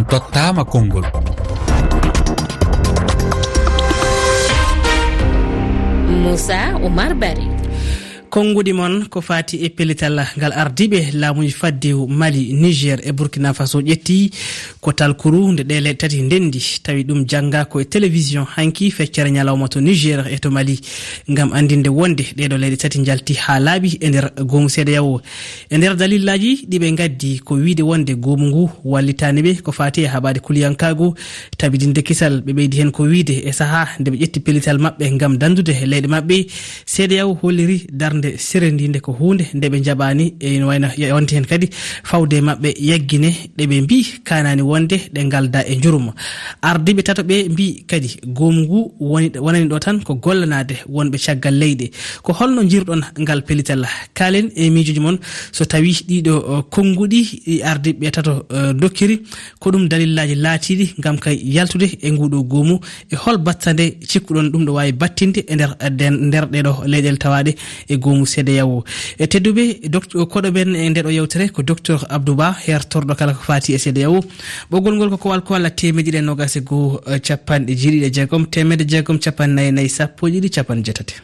on tottama konngol. Moussa oumar bari. konngudi moon ko fati e pellital ngal ardiɓe laamuji fadde mali niger e burkina faso ƴetti. Ko talkuru nde ɗele tati ndendi tawi ɗum janngako e télévision hanki feccere ñalawma to niger e to mali. Ngam andinde wonde ɗeɗo leyɗe tati jalti ha laaɓi e nder goomu seeɗa yawo e nder dalillaji ɗiɓe gaddi ko wiide wonde goomu ngu wallitani ɓe ko fati e haɓade kuliyankago tabidinde kisal ɓe ɓeydi hen ko wiide e saaha nde ɓe ƴetti pellital maɓɓe ngam dandude leyɗe maɓɓe. Seeɗa yawo holliri darde darde sere ko hunde nde ɓe jaɓani ene wayno wonti hen kadi fawde mabɓe yaggine ɗeɓe mbi kanani wonde ɗe galda e juruma ardiɓe tato ɓe mbi kadi gomu ngu wonani ɗo tan ko gollanade wonɓe caggal leyɗe. Ko holno jirɗon ngal pelital kalen e miijoji moon so tawi ɗiɗo e, konnguɗi e ɗi ardiɓe tato e, dokkiri ko ɗum dalillaji laatiɗi gam kay yaltude e nguɗo gomu e hol battande cikkuɗon ɗum ɗo wawi battinde e nder nder ɗeɗo leyɗele tawaɗe e gomu goomu e tedduɓe koɗo koɗoɓen e nde ɗo yewtere ko docteur abdouba hertorɗo kala ko fati e sédéyawo ɓoggol ngol koko alko allah temeɗiɗi e nogas e goho e capanɗe jeeɗiɗi e jeegom. Temedde jeegom capannayyi nayyi sappo ɗiɗi capan jeetati.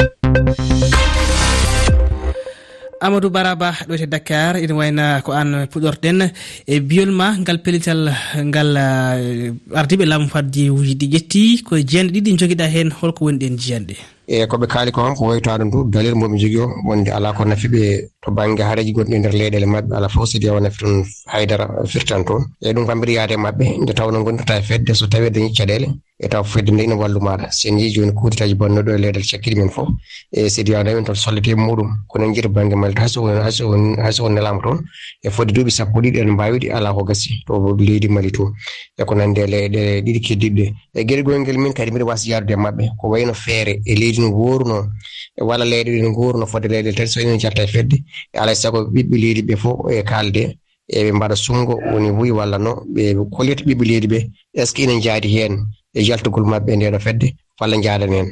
Amadou baraba ɗo te dakar ina wayna ko an puɗorɗen. E biyol ma ngal pellital ngal e, ardiɓe laamu faddi wuji ɗi ƴetti. Koye jeyanɗe ɗiɗi joguiɗa hen holko woni ɗen jiyanɗe e koɓe kaali ko kam ko woytano du dalil moɓe jogui o wonde ala ko nafi ɓe to banggue haareji gonɗi e nder leyɗele mabɓe ala fof so dewa nafi toon haydara firtan toon. Eyyi ɗum kam mbiɗa yaade mabɓe nde tawno gondirta e fedde so tawi dañi caɗele e taw fedde nde ina wallu maɗa. Sen yi joni kutitaji bannoɗo e leyɗal cakkiɗi men fof. E sidi yawa men toon sollete muɗum. Kono jiita banggue malta haysohon nelama toon e fodde duuɓi sappo ɗiɗi en mbawiɗi ala ko gasi to leydi mali to. E ko nande leyɗe ɗiɗi keddiɗɗe e gueɗigol ngel min kadi mbiɗa wasa yarude e mabɓe ko wayno feere e leydi no goruno e walla leyɗe ɗe no goruno fodde leyɗe tati so enen jatta e fedde alay e saago ɓiɓɓe leydi ɓe fof e kalde eɓe mbaɗa sungo woni wuyi walla no ɓe kollita ɓiɓɓe leydi ɓe. Est ce que ina jaadi hen e jaltugol maɓɓe e ndeɗo e fedde walla jaadan hen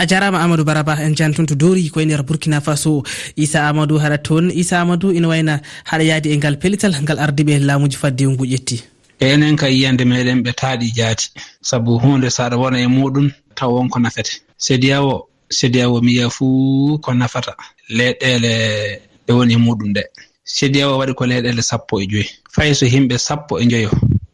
a jarama amadou baraba en jantunto doori koye nder burkina faso. Issa amadou haɗa toon. Issa amadou ina wayna haɗa yaadi e ngal pellital ngal ardiɓe laamuji fadde faddewngu ƴetti. Enen ka yiyande meɗen ɓe taaɗi jaati. Sabu hunde saɗa wona e muɗum taw wonko nafete. Sediyawo sediyawo mi yiya fuu ko nafata. Leyɗele ɓe woni e muɗum ɗe CEDEAO waɗi ko leyɗele sappo e joyi. Fay so himɓe sappo e joyo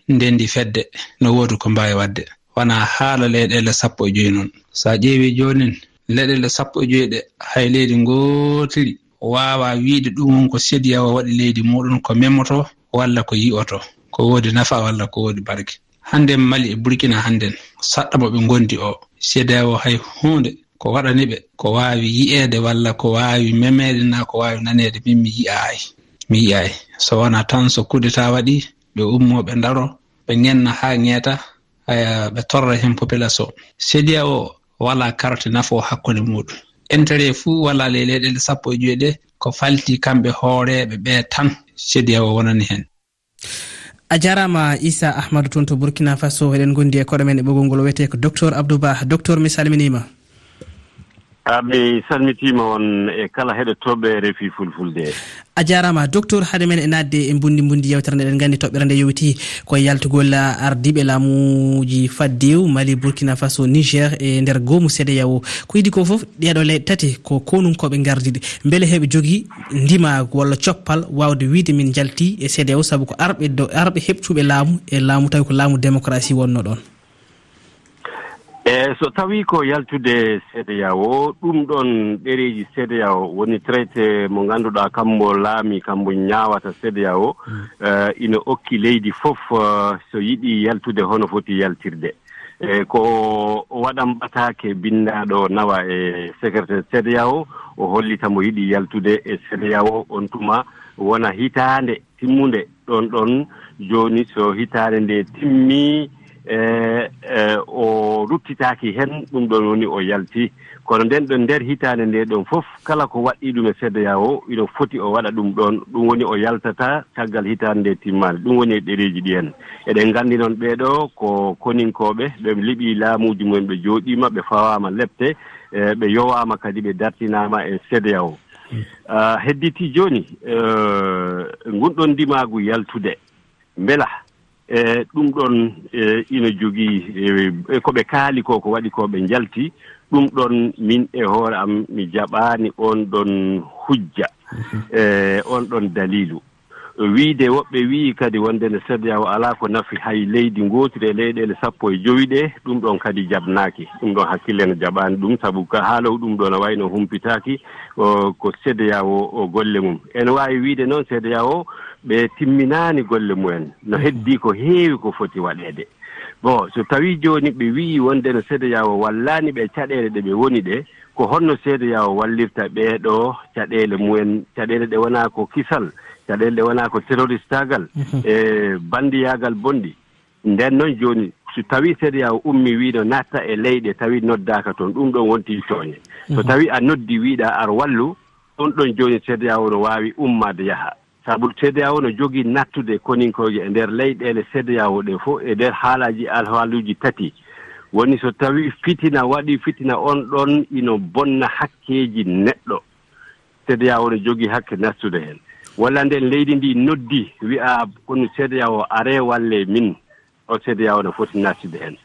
ndendi fedde no woodi ko mbawi wadde. Wona haala leyɗele sappo e joyi noon so a ƴeewi jonin leyɗele sappo e joyi ɗe hay leydi gootiri wawa wiide ɗum won ko CEDEAO waɗi leydi muɗum ko memoto walla ko yi'oto. Ko woodi nafa walla ko woodi barke. Hannden mali e burkina hannden saɗɗa mo ɓe gondi o. CEDEAO hay hunde ko waɗani ɓe ko waawi yi'eede walla ko waawi memeede na ko waawi naneede min mi yi'aayi. mi yi'ay so wona tan so kudeta waɗi ɓe ummoɓe daro ɓe genna haa ŋeeta aya ah, ɓe torra hen population sedia o wala carte nafo hakkunde muɗum. Intérét fuu wala ley leyɗele sappo e joyi ɗe ko falti kamɓe hooreɓe ɓe tan. Sedia o wonani hen. A jarama issa ahmadou toon to burkina faso eɗen gondi e koɗo men e ɓogol ngol wiyete ko docteur abdouba docteur mi salminima. Ah, mi salmitima on e kala heɗotoɓe refi fulfulde. A jarama docteur haade men e nadde e bundi bundi yewtere nde eɗen gandi toɓɓere nde yewti koye yaltugol ardiɓe laamuji faddew mali burkina faso niger e nder gomu yawo ko yiidi ko foof ɗeɗo leyɗe tati ko konunkoɓe gardiɗe beele heɓe jogui ndima walla coppal wawde wiide min jalti e seeɗa yawo saabu ko arɓe arɓe heɓtuɓe laamu e laamu tawi ko laamu démocratie wonno ɗon. eeyi so tawii ko yaltude cda o ɗum ɗon ɗereeji cda o woni traité mo ngannduɗaa kammo laami kammo ñaawata cda o. Mm. Ina okki leydi fof so yiɗi yaltude hono foti yaltirde. E ko waɗan ɓataake binnaaɗo nawa e secrétaire cda o o hollita mo yiɗi yaltude e cda o. On tuma wona hitaande timmunde. Ɗon ɗon jooni so hitaande nde timmii E, e o ruttitaaki heen ɗum ɗon woni o yaltii kono nden ɗon nder hitaande nde ɗon fof kala ko waɗɗii ɗum e seddoya o ino foti o waɗa ɗum ɗon. Ɗum woni o yaltata caggal hitaande nde timmaade ɗum woni e ɗereeji ɗi heen eɗen nganndi noon ɓeeɗo ko koninkooɓe ɓe liɓii laamuuji mumen ɓe jooɗiima ɓe fawaama lebte e, ɓe yowaama kadi ɓe dartinaama e seddoya o mm. ah, hedditii jooni e, ngunɗon ndimaagu yaltude mbela e ɗum ɗon e, ina jogii e, e, ko ɓe kaali ko ko waɗi ko ɓe njalti. Ɗum ɗon min e hoore am mi jaɓaani on ɗon hujja. E on ɗon daliilu wiide woɓɓe wii kadi wonde ne CEDEAO alaa ko nafi hay leydi ngootiri e leyɗeele sappo e joyi ɗe ɗum ɗon kadi jaɓnaaki ɗum ɗon hakkille no jaɓaani ɗum sabu ka haalaw ɗum ɗo no wayno humpitaaki ko CEDEAO golle mum. Ene waawi wiide noon CEDEAO ɓe timminaani golle mumen. No heddii ko heewi ko foti waɗeede. Bon so tawii jooni ɓe wii wonde no CEDEAO wallaani ɓe caɗeele ɗe ɓe woni ɗe ko honno o wallirta ɓeeɗo caɗeele mumen. Caɗeele ɗe wonaa ko kisal. caɗele ɗe wonaa ko terroristagal mhm. e bandiyagal bonɗi nden noon jooni so tawii séria o ummi wiino natta e leyɗe tawii noddaaka toon ɗum ɗon wontii cooñe so mhm. tawii a noddi wiiɗa ar wallu ɗon ɗon jooni sédia o no waawi ummaade yaha. Sabu sédia o no jogii nattude koninkoje e ndeer leyɗeele sédia o ɗe fof e ndeer haalaaji alhaaluuji tati. Woni so tawii fitina waɗii fitina on ɗon ino bonna hakkeeji neɗɗo. Sédia o no jogii hakke nattude heen walla nden leydi ndi noddi wi'a kono cda o are walle min o cda o no foti nattude heen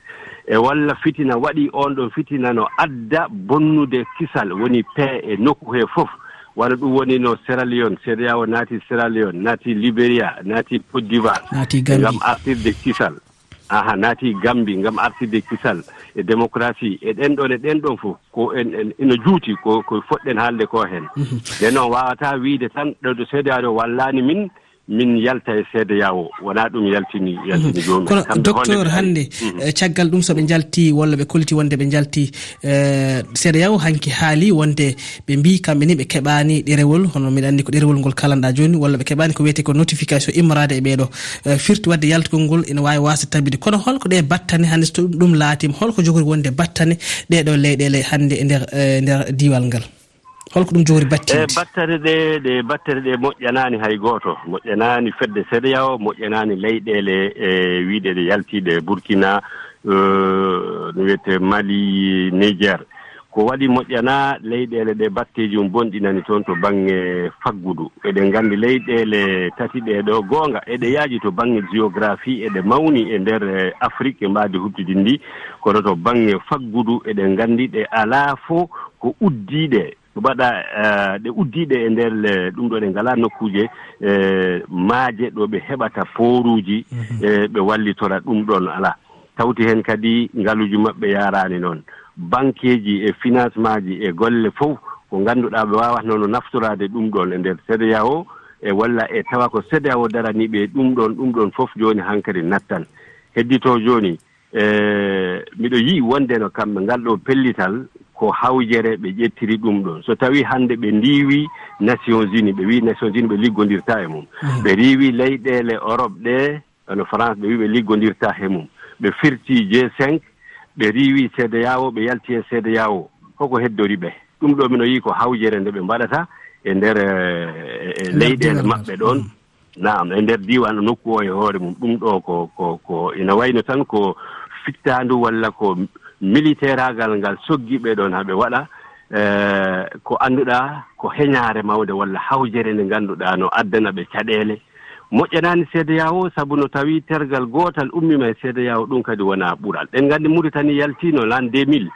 e walla fitina waɗi on ɗon fitina no adda bonnude kisal woni pee e nokku he fof. Wona ɗum woni no séra lion cda o naati séra naati libéria naati côte d'ivoire. Naati gam artirde kisal. aha naati gambi ngam artirde kisal e démocratie. E ɗen ɗon e ɗen ɗon fof ko en ene juuti ko ko foɗɗen haalde ko heen nden noon wawata wiide tan ɗo ɗo seedaade o wallani min min yalta e seeda yawo wona ɗum yaltini yaltini mhm. joomi kono docteur hannde eh, mhm. caggal ɗum soɓe jalti walla ɓe koliti wonde ɓe jalti eh, seeda yawo hanki haali wonde ɓe mbi kamɓe ni ɓe keɓani ɗerewol. Hono mbiɗa anndi ko ɗerewol ngol kalanɗa joni walla ɓe keɓani ko wiyete ko notification immorade e ɓeeɗo eh, firti wadde yaltugol ngol ene wawi wasde tabide kono holko ɗe battane hannde so ɗum laatima holko jogori wonde battane ɗeɗo leyɗele hannde e nder nder diwal ngal. holko ɗum joori battiɗe battere ɗe ɗe battere ɗe moƴƴanaani hay gooto. Moƴƴanaani fedde sédia o moƴƴanaani leyɗeele e wiiɗe ɗe yaltiiɗe burkina e, no wiyete mali niger. Ko waɗi moƴƴanaa leyɗeele ɗe batteeji um bonɗinani toon to baŋnge faggudu. Eɗen nganndi leyɗeele tati ɗee ɗo goonga. Eɗe yaaji to baŋnge géographie eɗe mawni e ndeer e, afrique e mbaadi huɓtidin ndi. Kono to baŋnge faggudu eɗen nganndi ɗe alaa fof ko uddiiɗe. mbaɗa eh, ɗe uddiiɗe e ndeer eh, ɗum ɗo ɗe ngalaa nokkuuje eh, maaje ɗo ɓe heɓata foruji mhm. e ɓe wallitora ɗum ɗon alaa tawti heen kadi ngaluuji maɓɓe yaaraani noon banqueji e financement ji e golle fof ko ngannduɗaa ɓe wawatno no naftoraade ɗum ɗon e ndeer sédéa o e walla e tawa ko sédéa o daranii ɓe ɗum ɗon ɗum ɗon fof jooni hankadi nattan. Heddito jooni miɗo yii wonde no kamɓe ngal ɗo pellital ko hawjere ɓe ƴettiri ɗum ɗon. So tawi hannde ɓe ndiwi nations unis ɓe wi nations unis ɓe liggondirta e mum. Ɓe riwi leyɗele europe ɗe no france ɓe wi ɓe liggondirta he mum. Ɓe firti g cinq ɓe riwi seede yawo ɓe yalti e seede yawo hoko heddori ɓe. Ɗum ɗo mino yii ko hawjere nde ɓe mbaɗata e nder e, e, e leyɗele maɓɓe ɗon. Naam e nder diwan nokku o e hoore mum. Ɗum ɗo ko ko ko ina wayno tan ko fittaandu walla ko militaire agal ngal soggi ɓeɗon haɓe waɗa e, ko annduɗa ko heñaare mawde walla hawjere nde ngannduɗa no addana ɓe caɗeele. Moƴƴanaani seedeya o sabu no tawii tergal gootal ummima e seedeya o ɗum kadi wonaa ɓural. Ɗen nganndi muritani yaltiino l'an 2000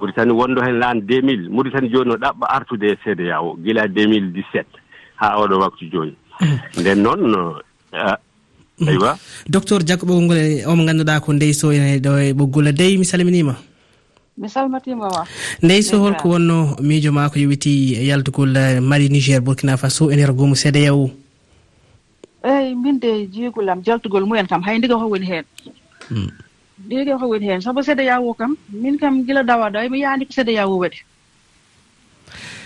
muritani mhm. wonndo heen l'an 2000 muritani jooni no ɗaɓɓa artude e seedeya o gila 2017 haa oɗo waktu jooni. Mhm. Nden noon Mm. aywa. Docteur diakko ɓoggol ngol omo ngannduɗa ko ndeyso ene ɗo e ɓoggol dey mi salminima. Mi salmatimawa ndeyso holko wonno miijo ma ko yowiti yaltugol eh, mali niger burkina faso e nder goomu cdao eyi min de jeegulam jaltugol mumen kam hay ndiga ho woni heen mm. ndiga ho woni heen. Sabu cdao kam min kam gila dawa ɗo mi yaani ko cdao waɗi.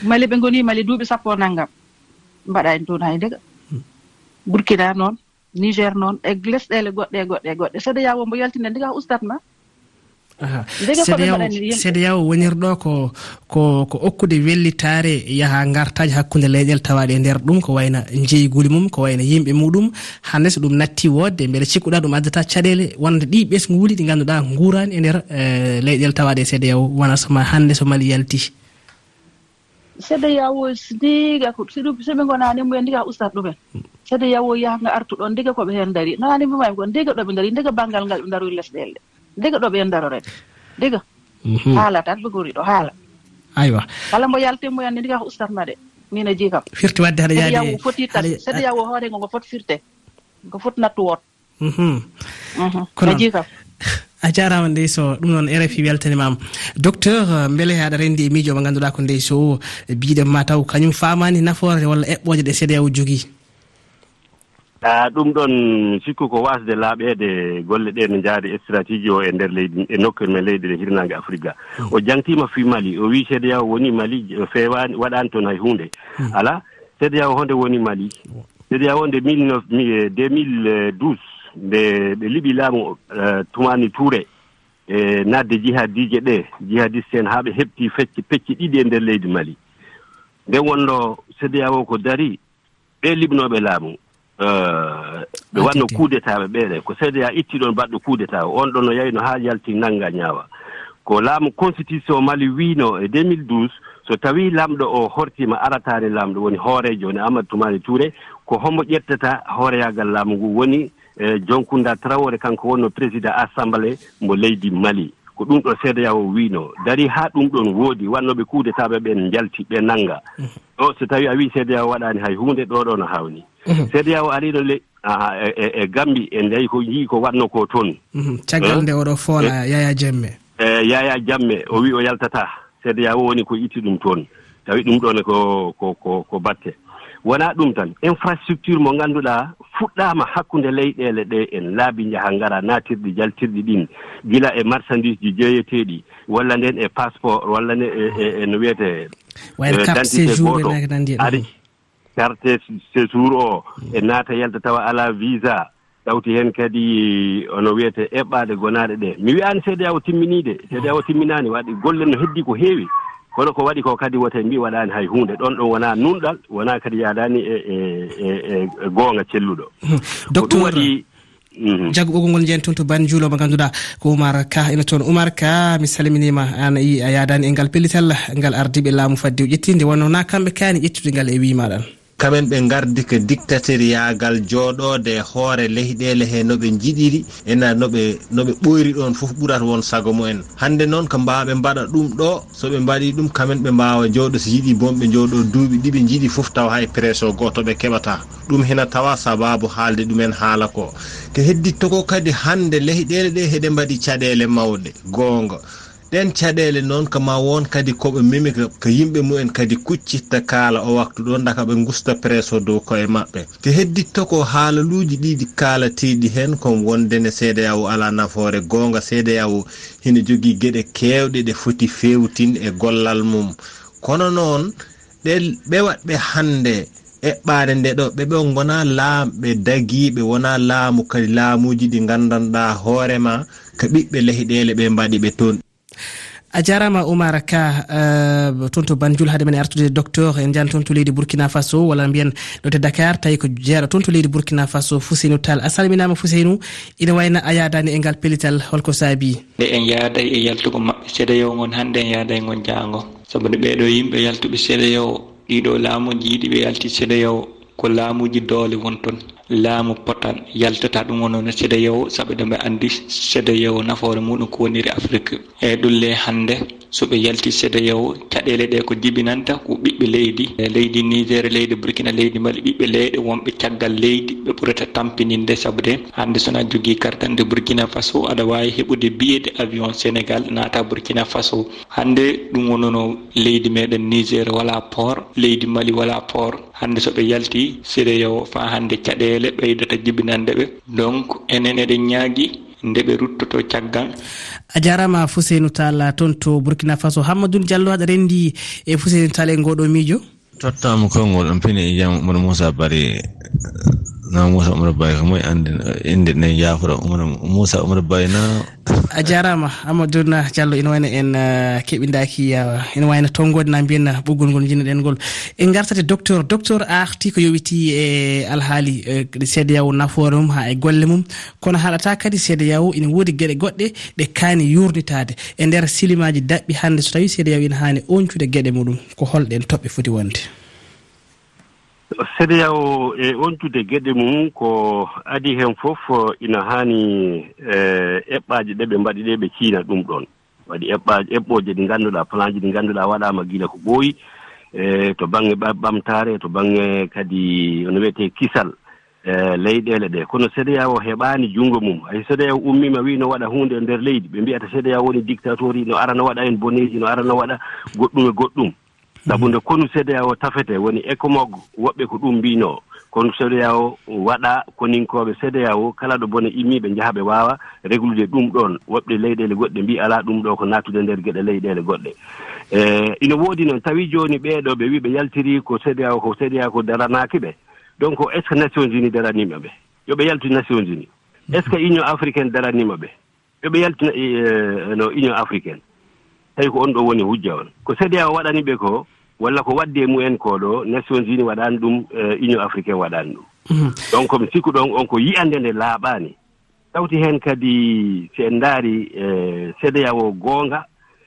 Mali ɓe ngoni mali duuɓi sappo nanngam mbaɗa en toon hay ndiga. Mm. Burkina noon niger noon e lesɗele goɗɗe e goɗɗe e goɗɗe. Cda wo mbo yaltinde ndiga ustat ma? Cda o wonirɗo ko ko ko okkude wellitare yaaha gartaji hakkude leyɗel tawaɗe e nder ɗum ko wayno jeyguli mum ko wayno yimɓe muɗum. Hande so ɗum natti wodde beele cikkuɗa ɗum addata caɗele wonde ɗi ɓesguli ɗi ganduɗa guurani e nder eh, leyɗel tawaɗe e cda o wona soma hande so mali yalti. seeɗa yawo ndiga ko soɓe gonani mumen ndiga ustat ɗumen. Seeɗa yawo yahanga artuɗon ndiga koɓe hen daari nani mbimami ko ndiga ɗoɓe daari ndiga banggal ngal ɓe daroy lesɗele ndiga ɗoɓe hen darorede ndiga. Mhm. Haala tan ɓe gori ɗo haala. Aywa. Kala mbo yaltemuyande ndiga ko ustatma de min e jii kam firti wadde haɗa yaadi yawo foti tan seeɗa yawo hoore ngo ngo foti firte ngo foti nattu woot ko jii kam a jarama ndeyso ɗum noon rfi weltanimama docteur euh, beele aɗa rendi e miijo mo ganduɗa ko ndeyso biɗen ma taw kañum famani nafoore walla eɓɓoje ɗe sédéa o jogui a ɗum ɗon sikku ko wasde laaɓeede golle ɗe no njaari e stratégie o e nder leydi e nokku men leydi ɗe hirnaange afrique o jangtima fi mali o wii sédéyaw woni mali fewani waɗani toon hay huunde. Hmm. Alaa sédéyaw honde woni mali. Sédéyaw o nde mille neuf deux mille douze nde ɓe liɓi laamu eh, tumani touré e nadde jihadije ɗe jihadiste en haa ɓe heɓti fecce pecce ɗiɗi e nder leydi mali. Nden wonno cdao ko dari ɓe liɓnooɓe laamu. Eh, ɓe ah, watno kuudetaaɓe ɓeeɗe ko cda itti ɗon baɗɗo kuudeta o on ɗon no yayno haa yalti nannga ñaawa. Ko laamu constitution mali wiino e 2012 so tawii lamɗo o hortiima arataani laamɗo woni hoorejo woni amadou tumani touré ko homo ƴettata hooreyaagal laamu ngu woni e jonkunda trawore kanko wonno président assemblée mo leydi mali. Ko ɗum ɗo cda o wino dari ha ɗum ɗon woodi wannoɓe kuudetaɓe ɓen jalti ɓe nanga ɗo so tawi a wi cda o waɗani hay hunde ɗo ɗo no hawni. Cda o arino le e gambi e, e ndeyi ko yii ko watno ko toon. Uhuh, caggal nde oɗo foola eh? yaya jamme e yaya jamme o wi o yaltata. Cda woni ko itti ɗum toon. Tawi ɗum ɗone ko ko ko batte. wona ɗum tan infrastructure mo ngannduɗaa fuɗɗaama hakkunde leyɗeele ɗe en. Laabi njaha ngara naatirɗi jaltirɗi ɗin. Gila e marchandise ji jeeyeteeɗi walla nden e passeport walla nde e, e, e no wiyete e, dentité gooɗo ari carte séjour o e naata yalta tawa alaa visa. Ɗawti heen kadi ono wiyete eɓɓaade gonaaɗe ɗe mi wiyaani seede yawo timminiide seede yawo timminaani waɗi golle no heddii ko heewi. kono ko waɗi ko kadi woten mbi waɗani hay hunde. Ɗon ɗon wona nunɗal wona kadi yaadani e e e, e, e goonga celluɗo. Hmm. Docteur waɗi mhm. jaggo ɓoggol ngol jeyani toon to bani juulo mo ganduɗa ko oumar ka ina toon. Oumar ka mi salminima an a yadani e ngal pellital ngal ardiɓe laamu fadde o ƴettinde wonno na kamɓe kani ƴettude ngal e wimaɗan kamen ɓe gardi ko dictatériyagal jooɗode hoore leyɗele he noɓe jiɗiri ena noɓe noɓe ɓoyri ɗon foof ɓurata won sago mumen. Hande noon ko mbaɓe mbaɗa ɗum ɗo soɓe mbaɗi ɗum kamen ɓe mbawa jooɗo so yiiɗi bonɓe jooɗo duuɓi ɗiɓe jiiɗi foof tawa hay presso goto ɓe keɓata. Ɗum hena tawa sababu haalde ɗumen haala ko. Ko heddi toko kadi hande leyɗele ɗe heɗe mbaɗi caɗele mawɗe gonga ɗen caɗele noon ko ma won kadi koɓe memi ko yimɓe mumen kadi kuccitta kaala o waktu ɗo daka ɓe gusta presso dow koye maɓɓe. Te hedditto ko haalaluji ɗiɗi kaalateɗi hen ko wondene cdao ala nafoore gonga cdao hina jogui gueɗe kewɗe ɗe foti fewtin e gollal mum. Kono noon ɗe ɓe watɓe hande eɓɓade nde ɗo ɓeɓe gona laamɓe dagiɓe wona laamu kadi laamuji ɗi gandanɗa hoorema ko ɓiɓɓe leyɗele ɓe mbaɗi ɓe toon. a jarama oumar ka uh, toon to banjul haade men e artude docteur en jani toon to leydi bourkina faso walla mbiyen ɗote dakar tawi ko jeeɗa toon to leydi bourkina faso fouseynou tall. A salminama fouseynou ina wayna a yadani e ngal pelital holko saabi? Nde en yaaday e yaltugo maɓɓe seeɗa yew gon hannde en yaaday gon jaango. Saabu nde ɓeeɗo yimɓe yaltuɓe seeɗa yew ɗiɗo laamuji yiɗi ɓe yalti seeɗa yew ko laamuji doole won toon laamu potal yaltata ɗum wonono no ceedeyawo saabu eɗen ɓe anndi ceedeyawo nafoore muɗum ko woniri afrique. Eyyi ɗulle hannde soɓe yalti cedeyawo caɗele ɗe ko jibinanta ko ɓiɓɓe leydi. E leydi niger leydi burkina leydi mali ɓiɓɓe leyɗe wonɓe caggal leydi. Ɓe ɓurata tampininde saabu de hande sona jogui kartande burkina faso. Aɗa wawi heɓude biyede avion sénégal naata burkina faso. Hande ɗum wonono leydi meɗen niger wala port leydi mali wala port. Hande soɓe yalti sédeyawo fa hande caɗele ɓeydata jibinande ɓe. Donc enen eɗen ñaagui nde ɓe ruttoto caggal. A jarama fousseynou tall toon to burkina faso. Hammadoune diallo aɗa rendi e fousseynou tall e ngoɗo miijo? Tottama kongol ɗon pini e jam moɗo moussa bari na moussa oumar baye ko moye andi inde ne yafora umar moussa oumar baye na. A jarama amadouna diallo ina wayno en eh, keɓidaki eh, ina wayno tonggode na mbiyen eh, ɓoggol ngol jinnoɗen ngol. En gartate docteur docteur arti ko yowiti e alhaali seeda seedeyawo nafoore mum ha e golle mum. Kono haɗata kadi seeda seedeyawo ina woodi gueɗe goɗɗe ɗe kaani yurnitade e nder silimaji daɓɓi hannde so tawi seeda seedeyawo ina hani oncude gueɗe muɗum ko holɗen toɓɓe foti wonde. sédéyaw e wontude geɗe mum ko adi heen fof ina haani e, eɓɓaaji ɗe ɓe mbaɗi ɗe ɓe ciina ɗum ɗon. Waɗi eɓɓaaji eɓɓooje ɗi ngannduɗaa plan ji ɗi ngannduɗaa waɗaama gila ko ɓooyi e to baŋnge ɓamtaare to baŋnge kadi no wiyetee kisal e leyɗeele ɗee. Kono sédéya o heɓaani junngo mum. Hay sédéya ummiima wii no waɗa huunde e ndeer leydi. Ɓe mbiyata sédéya woni dictatori no ara no waɗa en boneeji no ara no waɗa goɗɗum e goɗɗum. sabu nde konu cda o tafete woni ecomog woɓɓe ko ɗum mbino. Kono cda o waɗa koninkoɓe cda o kala ɗo bone immiɓe jaha ɓe wawa. Réglude ɗum ɗon woɓɓe leyɗele goɗɗe mbi ala ɗum ɗo ko nattude nder gueɗe leyɗele goɗɗe. E ina woodi noon tawi joni ɓeɗo ɓe wi ɓe yaltiri ko cda o ko cda ko daranaki ɓe. Donc est ce que nations unis daranima ɓe? Yoɓe yaltu nations unis est ce que union africaine daranima ɓe? Yoɓe yaltina e, e, no union africaine. tawi ko on ɗo woni hujja on. Ko sédia o waɗani ɓe ko walla ko waddi e mumen ko ɗo nations unis waɗani ɗum eh, union africaine waɗani ɗum. Mhm. Donc mi sikku ɗon on ko yiyande nde laaɓani. Tawti heen kadi si en ndaari e sédia o goonga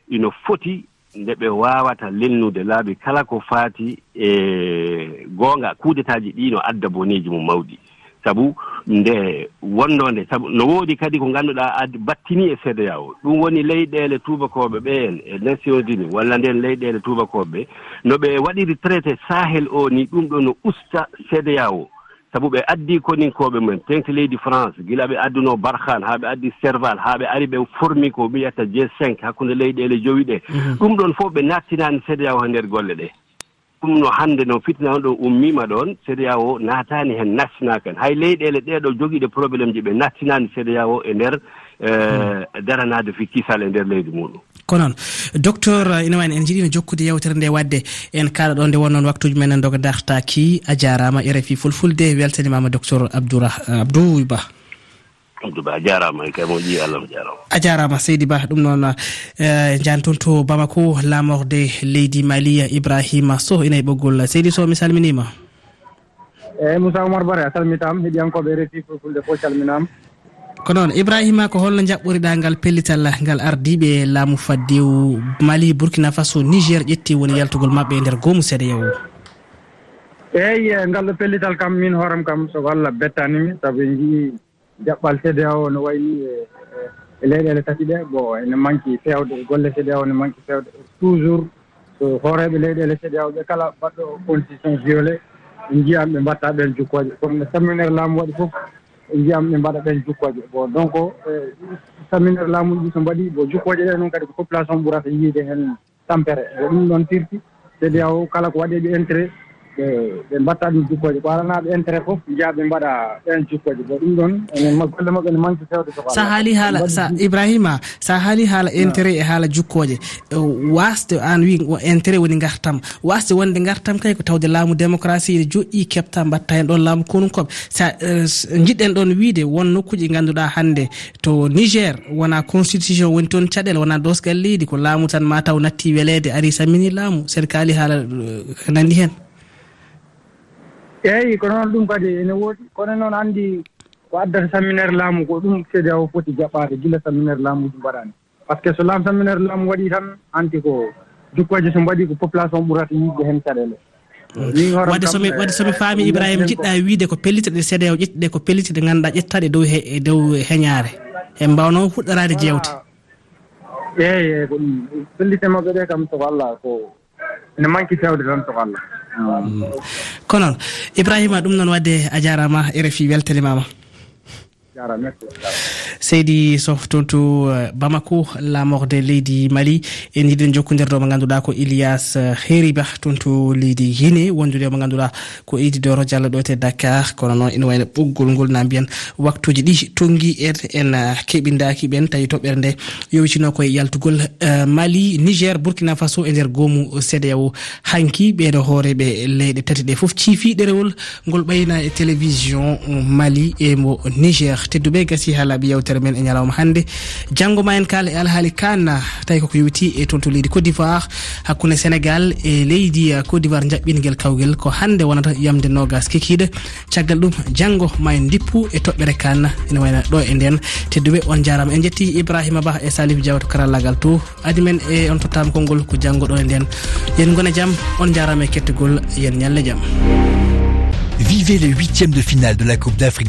ino foti nde ɓe waawata lennude laabi kala ko faati e goonga kuudetaaji ɗiino adda boneeji mum mawɗi. Sabu nde wonno sabu no woodi kadi ko ngannduɗaa addi battini e cdao ɗum woni leyɗeele tuubakooɓe ɓeen e nations unis walla nden leyɗeele tuubakooɓe ɓe no ɓe waɗiri traité sahel o ni ɗum ɗo no usta cdao sabu ɓe addi koninkoɓe mumen tenke leydi france gila ɓe adduno barhan haa ɓe addi serval haa ɓe ari ɓe formi ko miyata g cinq hakkunde leyɗeele jowi ɗe. Mhm. Ɗum ɗon fof ɓe nattinani o ha ndeer golle ɗe. ɗum no hannde no fitna on ɗo ummima ɗon sédéa o naatani heen nattinaka hen. Hay leyɗele ɗeɗo jogiiɗe probléme ji ɓe nattinani sédéa o e nder daranade fi kisal e nder leydi muɗum ko noon. Docteur ina wani en jiɗino jokkude yewtere nde wadde en kaala ɗo nde wonnoon waktuji men en doga dartaki a jarama rfi fulfulde weltanimama docteur abdoura abdou ba. duba a jarama e kay moƴƴi allah mo jarama. A jarama seydi ba ɗum noon e, jan toon to bamako lamorde leydi mali ibrahima sow ina e ɓoggol seydi sow mi salminima. Eyyi moussa oumar bare a salmitam heeɗiyankoɓe e refi fulfulde fof calminama ko noon ibrahima ko holno jaɓɓoriɗa ngal pellital ngal ardiɓe laamu faddew mali burkina faso niger ƴetti woni yaltugol mabɓe e nder goomu seeɗa yawo eyyi ngal ɗo pellital kam min hooram kam soko allah bettanimi saabu en jii jaɓɓal CEDEAO no wayi ni e, e leyɗele tati ɗe. Bon ene manqui fewde golle CEDEAO ne manqui fewde. Toujours so hooreɓe leyɗele CEDEAO ɓe kala mbaɗɗo constitution violé. En jiyam ɓe mbatta ɓen jukkoje. Kono no samminere laamu waɗi foof en jiyam ɓe mbaɗa ɓen jukkoje. Bon donc e, samminere laamuji ɗi so mbaɗi bon jukkoje ɗe noon kadi ko population ɓurata yiide heen tampere. Bo ɗum ɗon tirti. O kala ko waɗeɓe intérêt. ɓe ɓe mbatta ɗum jukkoje. Ko alanaɓe intérêt foof jaaɓe mbaɗa ɗen jukkoje. Bo ɗum ɗon enen golle mabɓe ne manque fewde soko sa haali haala sa ibrahima sa haali haala intérêt e haala jukkoje. Wasde an wi intérêt woni gartam wasde wonde gartam kay ko tawde laamu démocratie ene joƴƴi kepta mbatta hen ɗon laamu konunkoɓe sa jiɗɗen ɗon wiide won nokkuji ganduɗa hannde. To niger wona constitution woni toon caɗele wona dosgal leydi ko laamu tan mataw natti welede ari samini laamu sen kaali haala nandi hen. eeyi ko noon ɗum kadi ene woodi. Kono noon anndi ko addata samminere laamu ko ɗum cda o foti jaɓaade gila samminere laamuji mbaɗaani. Par ce que so laam samminere laamu waɗii tan anti ko jukkoje so mbaɗi ko population ɓurata yiɗde heen caɗeele. Wadde somi wadde somi faami ibrahima jiɗɗa e wiide ko pellite ɗe seeɗa o ƴettiɗe ko pellite ɗe ganduɗa ƴettaɗe dow e dow heñaare. En mbawno huɗɗorade jewte eyi eyi ko ɗum pellite maɓɓe ɗe kam soko allah ko ne manqui fewde tan toko allah. Mm. Ko noon ibrahima ɗum noon wadde a jarama e rfi weltanimama jarama merci. seydi sof toon to euh, bamako lamorde leydi mali. En yiɗen jokkodirɗo mo ganduɗa ko ilias euh, heriba toon to leydi guine wondude mo ganduɗa ko ididoro diallo ɗo te dakar. Kono noon ina wayno ɓoggol ngol na mbiyan waktuji ɗi. Tonggui er en euh, en keɓidaki ɓen tawi toɓɓere nde yowitino koye yaltugol mali niger burkina faso e nder goomu cdao hanki ɓeɗo hooreɓe leyɗe tati ɗe foof ciifi ɗerewol ngol ɓayna e télévision mali e mo niger. Tedduɓe gasi ha laaɓi yawti yewtere men e ñalawma hannde. Janngo ma en kala e alhaali kanna tawi koko yowiti e toon to leydi côte d'ivoire hakkunde sénégal e leydi côte d'ivoire jaɓɓinguel kawguel ko hannde wonata yamde nogas kikiɗe caggal ɗum janngo ma en dippu e toɓɓere kanna ene wayna ɗo e nden tedduɓe on jarama en jetti ibrahima ba e salif diawa to karallagal to. Adi men e on tottama konngol ko janngo ɗo e nden yen gona jaam on jarama e kettogol yen ñalle jaam Vivez les huitièmes de finale de la Coupe d'Afrique.